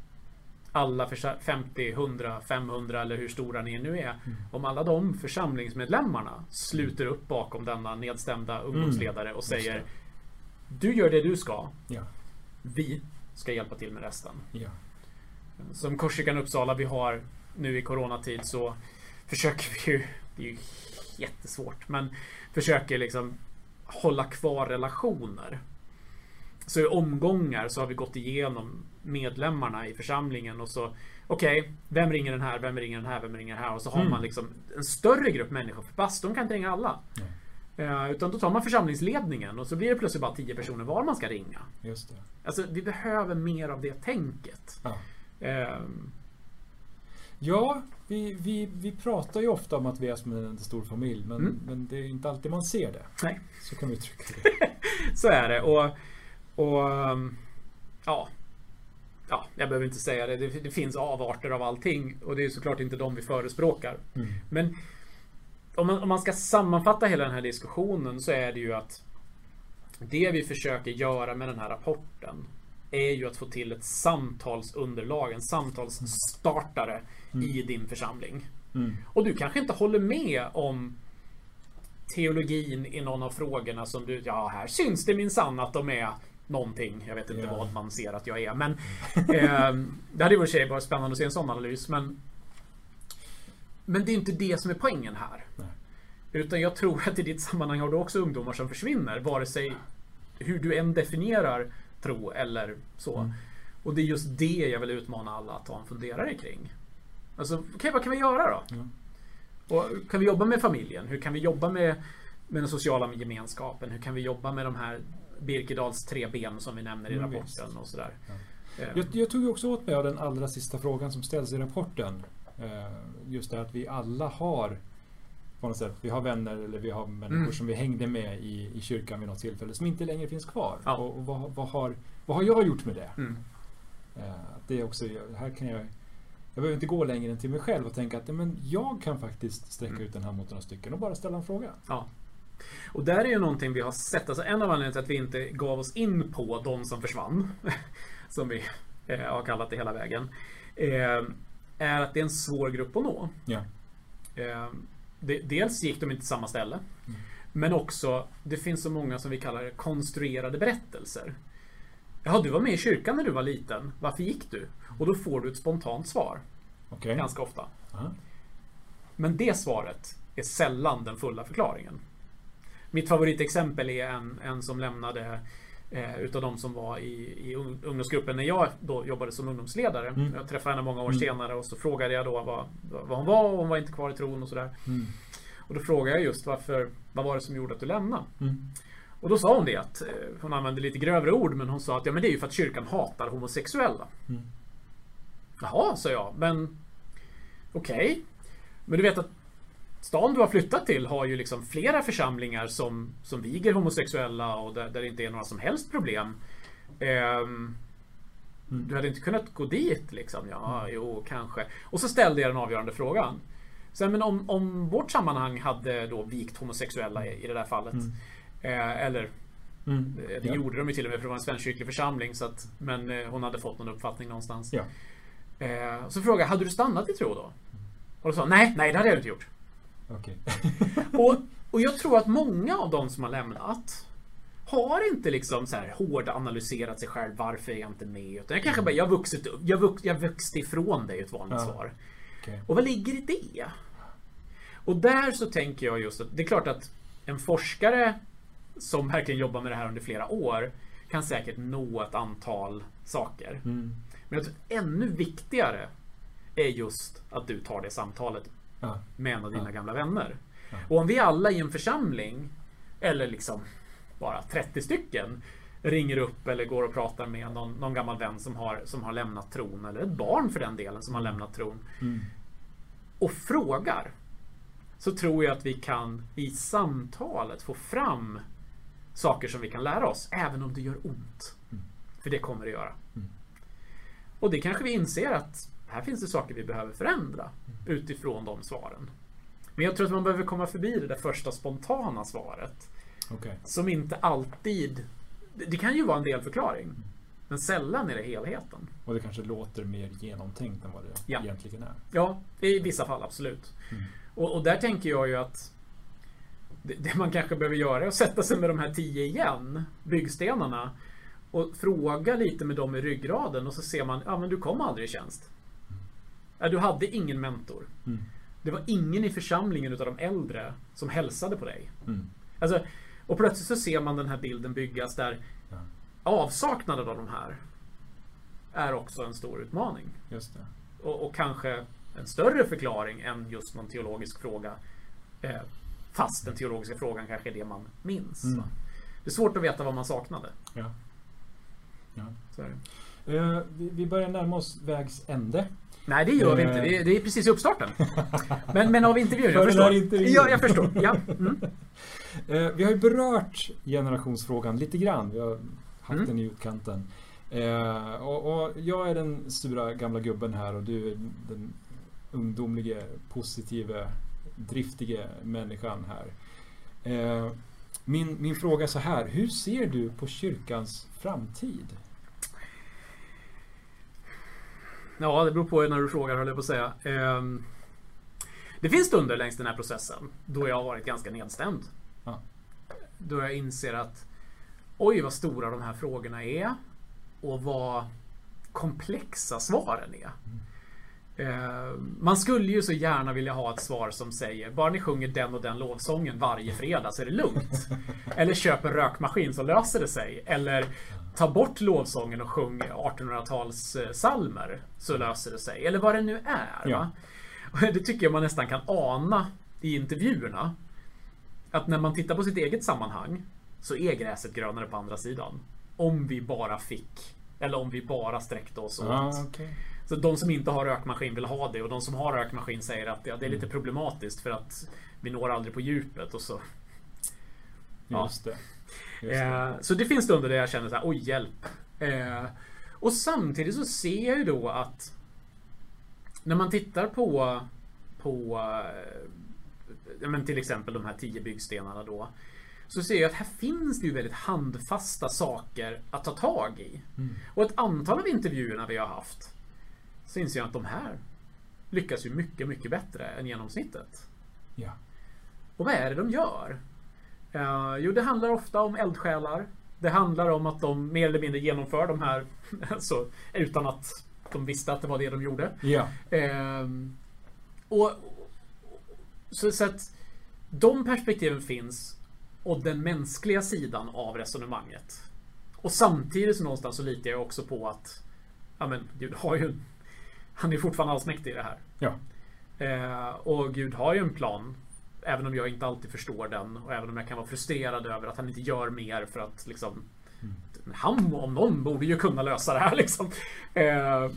alla försa- 50, 100, 500 eller hur stora ni nu är. Om alla de församlingsmedlemmarna sluter upp bakom denna nedstämda ungdomsledare och säger. Du gör det du ska. Ja. Vi ska hjälpa till med resten. Ja. Som Korsikan Uppsala vi har nu i coronatid så försöker vi ju, det är ju jättesvårt, men försöker liksom hålla kvar relationer. Så i omgångar så har vi gått igenom medlemmarna i församlingen och så Okej, vem ringer den här, vem ringer den här, vem ringer den här? Och så har Mm. man liksom en större grupp människor. För pastorn kan inte ringa alla. Eh, utan då tar man församlingsledningen och så blir det plötsligt bara 10 personer var man ska ringa. Just det. Alltså vi behöver mer av det tänket. Ja. Ehm, Ja, vi, vi, vi pratar ju ofta om att vi är som en stor familj. Men, Mm. men det är inte alltid man ser det. nej, Så kan vi uttrycka det. så är det. Och, och ehm, ja, ja, jag behöver inte säga det. det. Det finns avarter av allting och det är såklart inte de vi förespråkar. Mm. Men om man, om man ska sammanfatta hela den här diskussionen så är det ju att det vi försöker göra med den här rapporten är ju att få till ett samtalsunderlag, en samtalsstartare i din församling. Mm. Och du kanske inte håller med om teologin i någon av frågorna som du, ja här syns det minsann att de är någonting. Jag vet inte Ja. vad man ser att jag är men eh, Det hade ju sig varit spännande att se en sån analys men Men det är inte det som är poängen här. Nej. Utan jag tror att i ditt sammanhang har du också ungdomar som försvinner vare sig hur du än definierar tro eller så. Mm. Och det är just det jag vill utmana alla att ta en funderare kring. Alltså, okej, vad kan vi göra då? Ja. Och kan vi jobba med familjen? Hur kan vi jobba med, med den sociala gemenskapen? Hur kan vi jobba med de här Birkedals tre ben som vi nämner i Mm, rapporten visst. och sådär. Eh, Jag, jag tog också åt mig av den allra sista frågan som ställs i rapporten. Eh, Just det att vi alla har på något sätt, vi har vänner eller vi har människor Mm. som vi hängde med i, i kyrkan vid något tillfälle som inte längre finns kvar. Ja. Och, och vad, vad, har, vad har jag gjort med det? Mm. Eh, det är också, här kan jag jag behöver inte gå längre än till mig själv och tänka att ja, men jag kan faktiskt sträcka Mm. ut den här mot några stycken och bara ställa en fråga. Ja. Och där är ju någonting vi har sett. Alltså en av anledningarna till att vi inte gav oss in på de som försvann. som vi eh, har kallat det hela vägen. Eh, är att det är en svår grupp att nå. Ja. Eh, det, dels gick de inte till samma ställe. Mm. Men också, det finns så många som vi kallar konstruerade berättelser. Jaha, du var med i kyrkan när du var liten. Varför gick du? Och då får du ett spontant svar. Okej. Ganska ofta. Aha. Men det svaret är sällan den fulla förklaringen. Mitt favoritexempel är en, en som lämnade eh, utav de som var i, i ung- ungdomsgruppen när jag då jobbade som ungdomsledare. Mm. Jag träffade henne många år Mm. senare och så frågade jag då vad, vad hon var och hon var inte kvar i tron och sådär. Mm. Och då frågade jag just varför, vad var det som gjorde att du lämnade? Mm. Och då sa hon det att, eh, hon använde lite grövre ord men hon sa att ja men det är ju för att kyrkan hatar homosexuella. Jaha, sa jag, men okej. Men du vet att stan du har flyttat till har ju liksom flera församlingar som, som viger homosexuella och där, där det inte är några som helst problem. Mm. du hade inte kunnat gå dit liksom? Ja, jo, kanske. Och så ställde jag den avgörande frågan. Så, men om, om vårt sammanhang hade då vikt homosexuella i, i det där fallet. Mm. Eh, eller Mm. eh, det Ja. gjorde de ju till och med för det var en svenskkyrklig församling. Så att, men eh, hon hade fått någon uppfattning någonstans. Ja. Eh, så frågade jag, hade du stannat i tro då? Och då sa nej, nej det hade jag inte gjort. Okej. Och, och jag tror att många av de som har lämnat har inte liksom så här hård analyserat sig själv. Varför är jag inte med? Utan jag kanske bara, jag har vuxit upp. Jag, vux, jag växte ifrån dig, ett vanligt Ja. svar. Okej. Och vad ligger i det? Och där så tänker jag just att det är klart att en forskare som verkligen jobbar med det här under flera år kan säkert nå ett antal saker. Mm. Men jag tror ännu viktigare är just att du tar det samtalet Ja. med en av dina Ja. gamla vänner. Ja. Och om vi alla i en församling, eller liksom bara 30 stycken, ringer upp eller går och pratar med någon, någon gammal vän som har, som har lämnat tron, eller ett barn för den delen som har lämnat tron, Mm. och frågar, så tror jag att vi kan i samtalet få fram saker som vi kan lära oss, även om det gör ont. Mm. För det kommer det göra. Mm. Och det kanske vi inser att här finns det saker vi behöver förändra utifrån de svaren. Men jag tror att man behöver komma förbi det där första spontana svaret. Okej. Som inte alltid... det- Det kan ju vara en delförklaring. Men sällan är det helheten. Och det kanske låter mer genomtänkt än vad det Ja. egentligen är. Ja, i vissa fall absolut. Mm. Och, och där tänker jag ju att det, det man kanske behöver göra är att sätta sig med de här tio igen, byggstenarna. Och fråga lite med dem i ryggraden och så ser man, ja men du kom aldrig i tjänst. Ja, du hade ingen mentor. Mm. Det var ingen i församlingen utav de äldre som hälsade på dig. Mm. Alltså, och plötsligt så ser man den här bilden byggas där Ja. avsaknaden av de här är också en stor utmaning. Just det. Och, och kanske en större förklaring än just någon teologisk fråga. Eh, fast den teologiska frågan kanske är det man minns. Mm. Det är svårt att veta vad man saknade. Ja. Ja. Eh, vi, vi börjar närma oss vägs ände. Nej, det gör vi Eh. inte. Det är, det är precis i uppstarten. Men, men av intervjun, jag förstår. intervjun. Ja, jag förstår. Ja. Mm. Eh, vi har ju berört generationsfrågan lite grann. Vi har haft Mm. den i utkanten. Och, och jag är den sura gamla gubben här och du är den ungdomlige, positive, driftige människan här. Min, min fråga är så här. Hur ser du på kyrkans framtid? Ja, det beror på när du frågar höll jag på att säga. Ehm, Det finns stunder längs den här processen då jag har varit ganska nedstämd. Ja. Då jag inser att oj vad stora de här frågorna är och vad komplexa svaren är. Ehm, Man skulle ju så gärna vilja ha ett svar som säger bara ni sjunger den och den lovsången varje fredag så är det lugnt. Eller köp en rökmaskin så löser det sig. Eller ta bort lovsången och sjung 1800-tals eh, salmer så löser det sig. Eller vad det nu är. Ja. Det tycker jag man nästan kan ana i intervjuerna. Att när man tittar på sitt eget sammanhang så är gräset grönare på andra sidan. Om vi bara fick. Eller om vi bara sträckte oss åt. Ah, okej. Så de som inte har rökmaskin vill ha det och de som har rökmaskin säger att ja, det är lite problematiskt för att vi når aldrig på djupet och så. Ja. Just det. Det. Eh, så det finns stunder där jag känner så här, oj hjälp. Eh, och samtidigt så ser jag ju då att när man tittar på på eh, men till exempel de här tio byggstenarna då. Så ser jag att här finns det ju väldigt handfasta saker att ta tag i. Mm. Och ett antal av intervjuerna vi har haft så inser jag att de här lyckas ju mycket, mycket bättre än genomsnittet. Ja. Och vad är det de gör? Eh, jo, det handlar ofta om eldsjälar. Det handlar om att de mer eller mindre genomför de här alltså, utan att de visste att det var det de gjorde. Ja. Ehm, och, så, så att de perspektiven finns och den mänskliga sidan av resonemanget. Och samtidigt så någonstans så litar jag också på att ja, men, Gud har ju han är fortfarande allsmäktig i det här. Ja. Eh, och Gud har ju en plan. Även om jag inte alltid förstår den och även om jag kan vara frustrerad över att han inte gör mer för att liksom Han om någon borde ju kunna lösa det här liksom. Eh,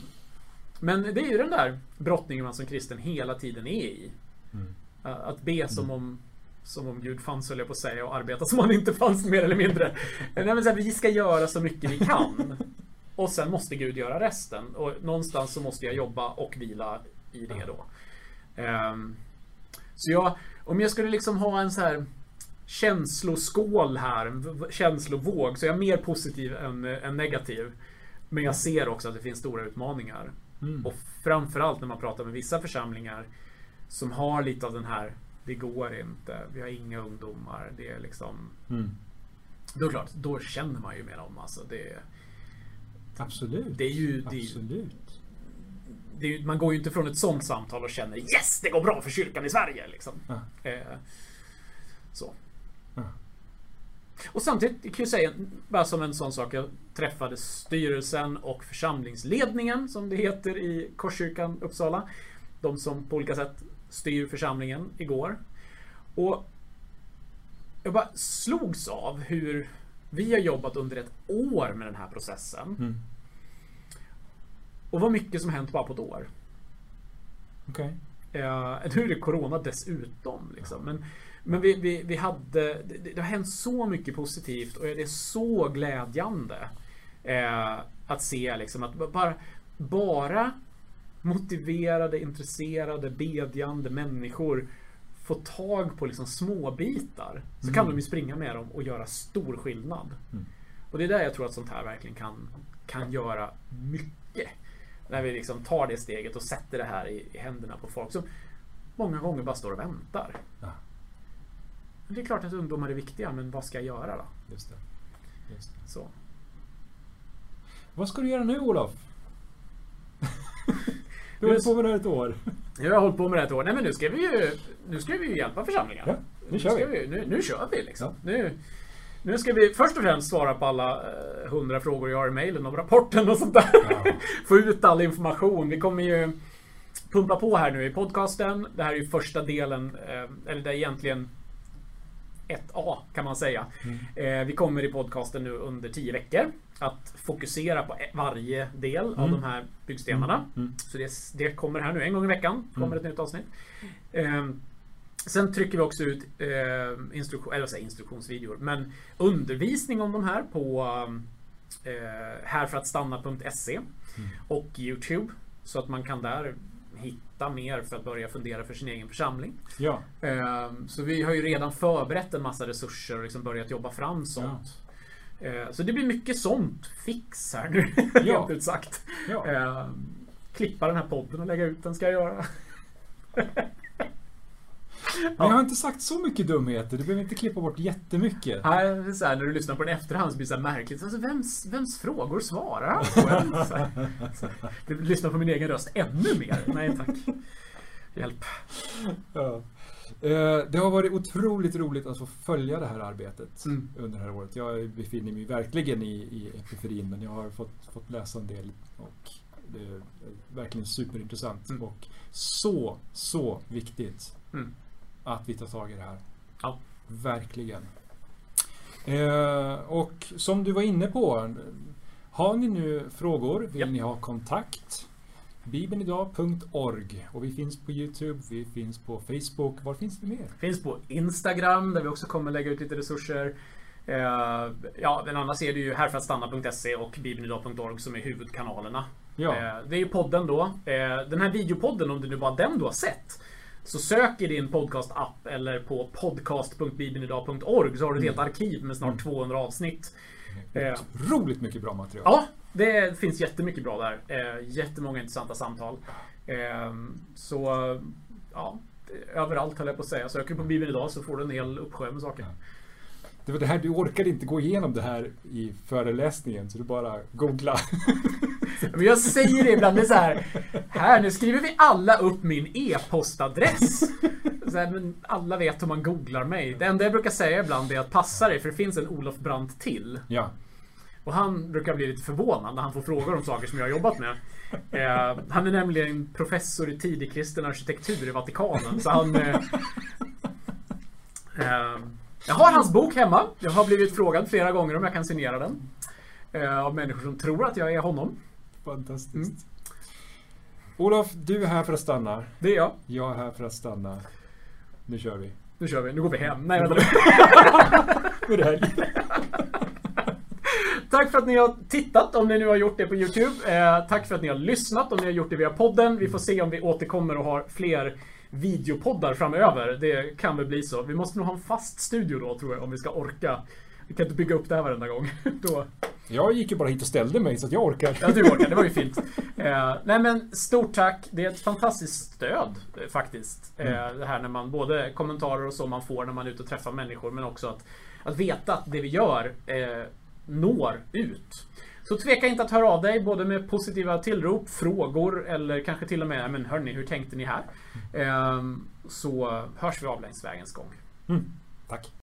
men det är ju den där brottningen man som kristen hela tiden är i. Mm. Eh, Att be som om som om Gud fanns höll jag på att säga och arbeta som om han inte fanns mer eller mindre. Nej, men så här, vi ska göra så mycket vi kan. Och sen måste Gud göra resten. Och någonstans så måste jag jobba och vila i det då. Ehm, Så jag, om jag skulle liksom ha en så här känsloskål här, en känslovåg, så är jag mer positiv än, än negativ. Men jag ser också att det finns stora utmaningar. Mm. Och framförallt när man pratar med vissa församlingar som har lite av den här det går inte, vi har inga ungdomar. Det är liksom... Mm. Då är klart, då känner man ju med dem. Alltså det, Absolut. det är ju... Det är, Absolut. Ju- man går ju inte från ett sånt samtal och känner Yes! Det går bra för kyrkan i Sverige! Liksom. Ja. Eh, så. Ja. Och samtidigt kan jag säga, bara som en sån sak, jag träffade styrelsen och församlingsledningen, som det heter i Korskyrkan Uppsala. De som på olika sätt styr församlingen igår. Och jag bara slogs av hur vi har jobbat under ett år med den här processen. Mm. Och vad mycket som hänt bara på ett år. Okej. Eh, nu är det Corona dessutom. Liksom. Men, men vi, vi, vi hade... Det, det har hänt så mycket positivt och det är så glädjande. Eh, att se liksom att ba- bara, bara motiverade, intresserade, bedjande människor får tag på liksom små bitar Så kan Mm. de ju springa med dem och göra stor skillnad. Mm. Och det är där jag tror att sånt här verkligen kan, kan göra mycket. När vi liksom tar det steget och sätter det här i, i händerna på folk som många gånger bara står och väntar. Ja. Det är klart att ungdomar är viktiga, men vad ska jag göra då? Just det. Just det. Så. Vad ska du göra nu Olof? du har hållit på med det här ett år. Nu har jag hållit på med det här ett år. Nej men nu ska vi ju, nu ska vi ju hjälpa församlingen. Ja, nu kör ska vi. nu, nu kör vi liksom. Ja. Nu, nu ska vi först och främst svara på alla eh, hundra frågor jag har i mejlen om rapporten och sånt där. Ja. Få ut all information. Vi kommer ju pumpa på här nu i podcasten. Det här är ju första delen, eh, eller det är egentligen 1A kan man säga. Mm. Eh, vi kommer i podcasten nu under 10 veckor att fokusera på varje del av Mm. de här byggstenarna. Mm. Så det, det kommer här nu en gång i veckan. kommer Mm. ett nytt avsnitt. Sen trycker vi också ut eh, instruktion, eller jag, instruktionsvideor. Men undervisning om de här på eh, härförattstanna.se Mm. och Youtube. Så att man kan där hitta mer för att börja fundera för sin egen församling. Ja. Ehm, Så vi har ju redan förberett en massa resurser och liksom börjat jobba fram sånt. Eh, Så det blir mycket sånt fix här nu. Ja. Rent ut sagt. ja. Ehm, Klippa den här podden och lägga ut den ska jag göra. Men jag har inte sagt så mycket dumheter. Du behöver inte klippa bort jättemycket. Här, så här, när du lyssnar på den i efterhand så blir det så märkligt. Alltså, vems, vems frågor svarar han på? Så här, så på min egen röst ännu mer. Nej tack. Hjälp. Ja. Eh, Det har varit otroligt roligt att få följa det här arbetet Mm. under det här året. Jag befinner mig verkligen i, i epiferin men jag har fått, fått läsa en del och det är verkligen superintressant Mm. och så, så viktigt Mm. Att vi tar tag i det här. Ja. Verkligen. Eh, och som du var inne på, har ni nu frågor, vill Japp. ni ha kontakt? Bibelnidag.org och vi finns på Youtube, vi finns på Facebook. Var finns det mer? Finns på Instagram där vi också kommer lägga ut lite resurser. Eh, ja, men annars är det ju härförattstanna.se och bibelnidag.org som är huvudkanalerna. Ja, Eh, det är ju podden då. Eh, den här videopodden, om det nu bara den du har sett. Så sök i din podcast-app eller på podcast.bibelnidag.org så har du ett helt arkiv med snart Mm. 200 avsnitt. Eh, otroligt mycket bra material. Ja, det finns jättemycket bra där. Eh, jättemånga intressanta samtal. Eh, så, ja, överallt höll jag på att säga. Söker du på Bibeln idag så får du en hel uppsjö med saker. Det var det här, du orkade inte gå igenom det här i föreläsningen så du bara googla. Men jag säger det ibland, det är så här. Här, nu skriver vi alla upp min e-postadress. Så här, men alla vet hur man googlar mig. Det enda jag brukar säga ibland är att passa dig för det finns en Olof Brandt till. Ja, Och han brukar bli lite förvånad när han får frågor om saker som jag har jobbat med. Eh, han är nämligen professor i tidig kristen arkitektur i Vatikanen. Så han... Eh, eh, jag har hans bok hemma. Jag har blivit frågad flera gånger om jag kan signera den. Eh, av människor som tror att jag är honom. fantastiskt. Mm. Olof, du är här för att stanna. Det är jag. Jag är här för att stanna. Nu kör vi. Nu kör vi. Nu går vi hem. Nej, vänta nu. Nu är. Tack för att ni har tittat om ni nu har gjort det på Youtube. Eh, tack för att ni har lyssnat om ni har gjort det via podden. Vi får se om vi återkommer och har fler videopoddar framöver. Det kan väl bli så. Vi måste nog ha en fast studio då tror jag om vi ska orka. Vi kan inte bygga upp det här varenda gång. då. Jag gick ju bara hit och ställde mig så att jag orkar. Ja, du orkar. Det var ju fint. Eh, nej men stort tack. Det är ett fantastiskt stöd eh, faktiskt. Eh, det här när man både kommentarer och så man får när man är ute och träffar människor men också att, att veta att det vi gör eh, når ut. Så tveka inte att höra av dig både med positiva tillrop, frågor eller kanske till och med men hörni, hur tänkte ni här? Eh, så hörs vi av längs vägens gång. Mm. Tack.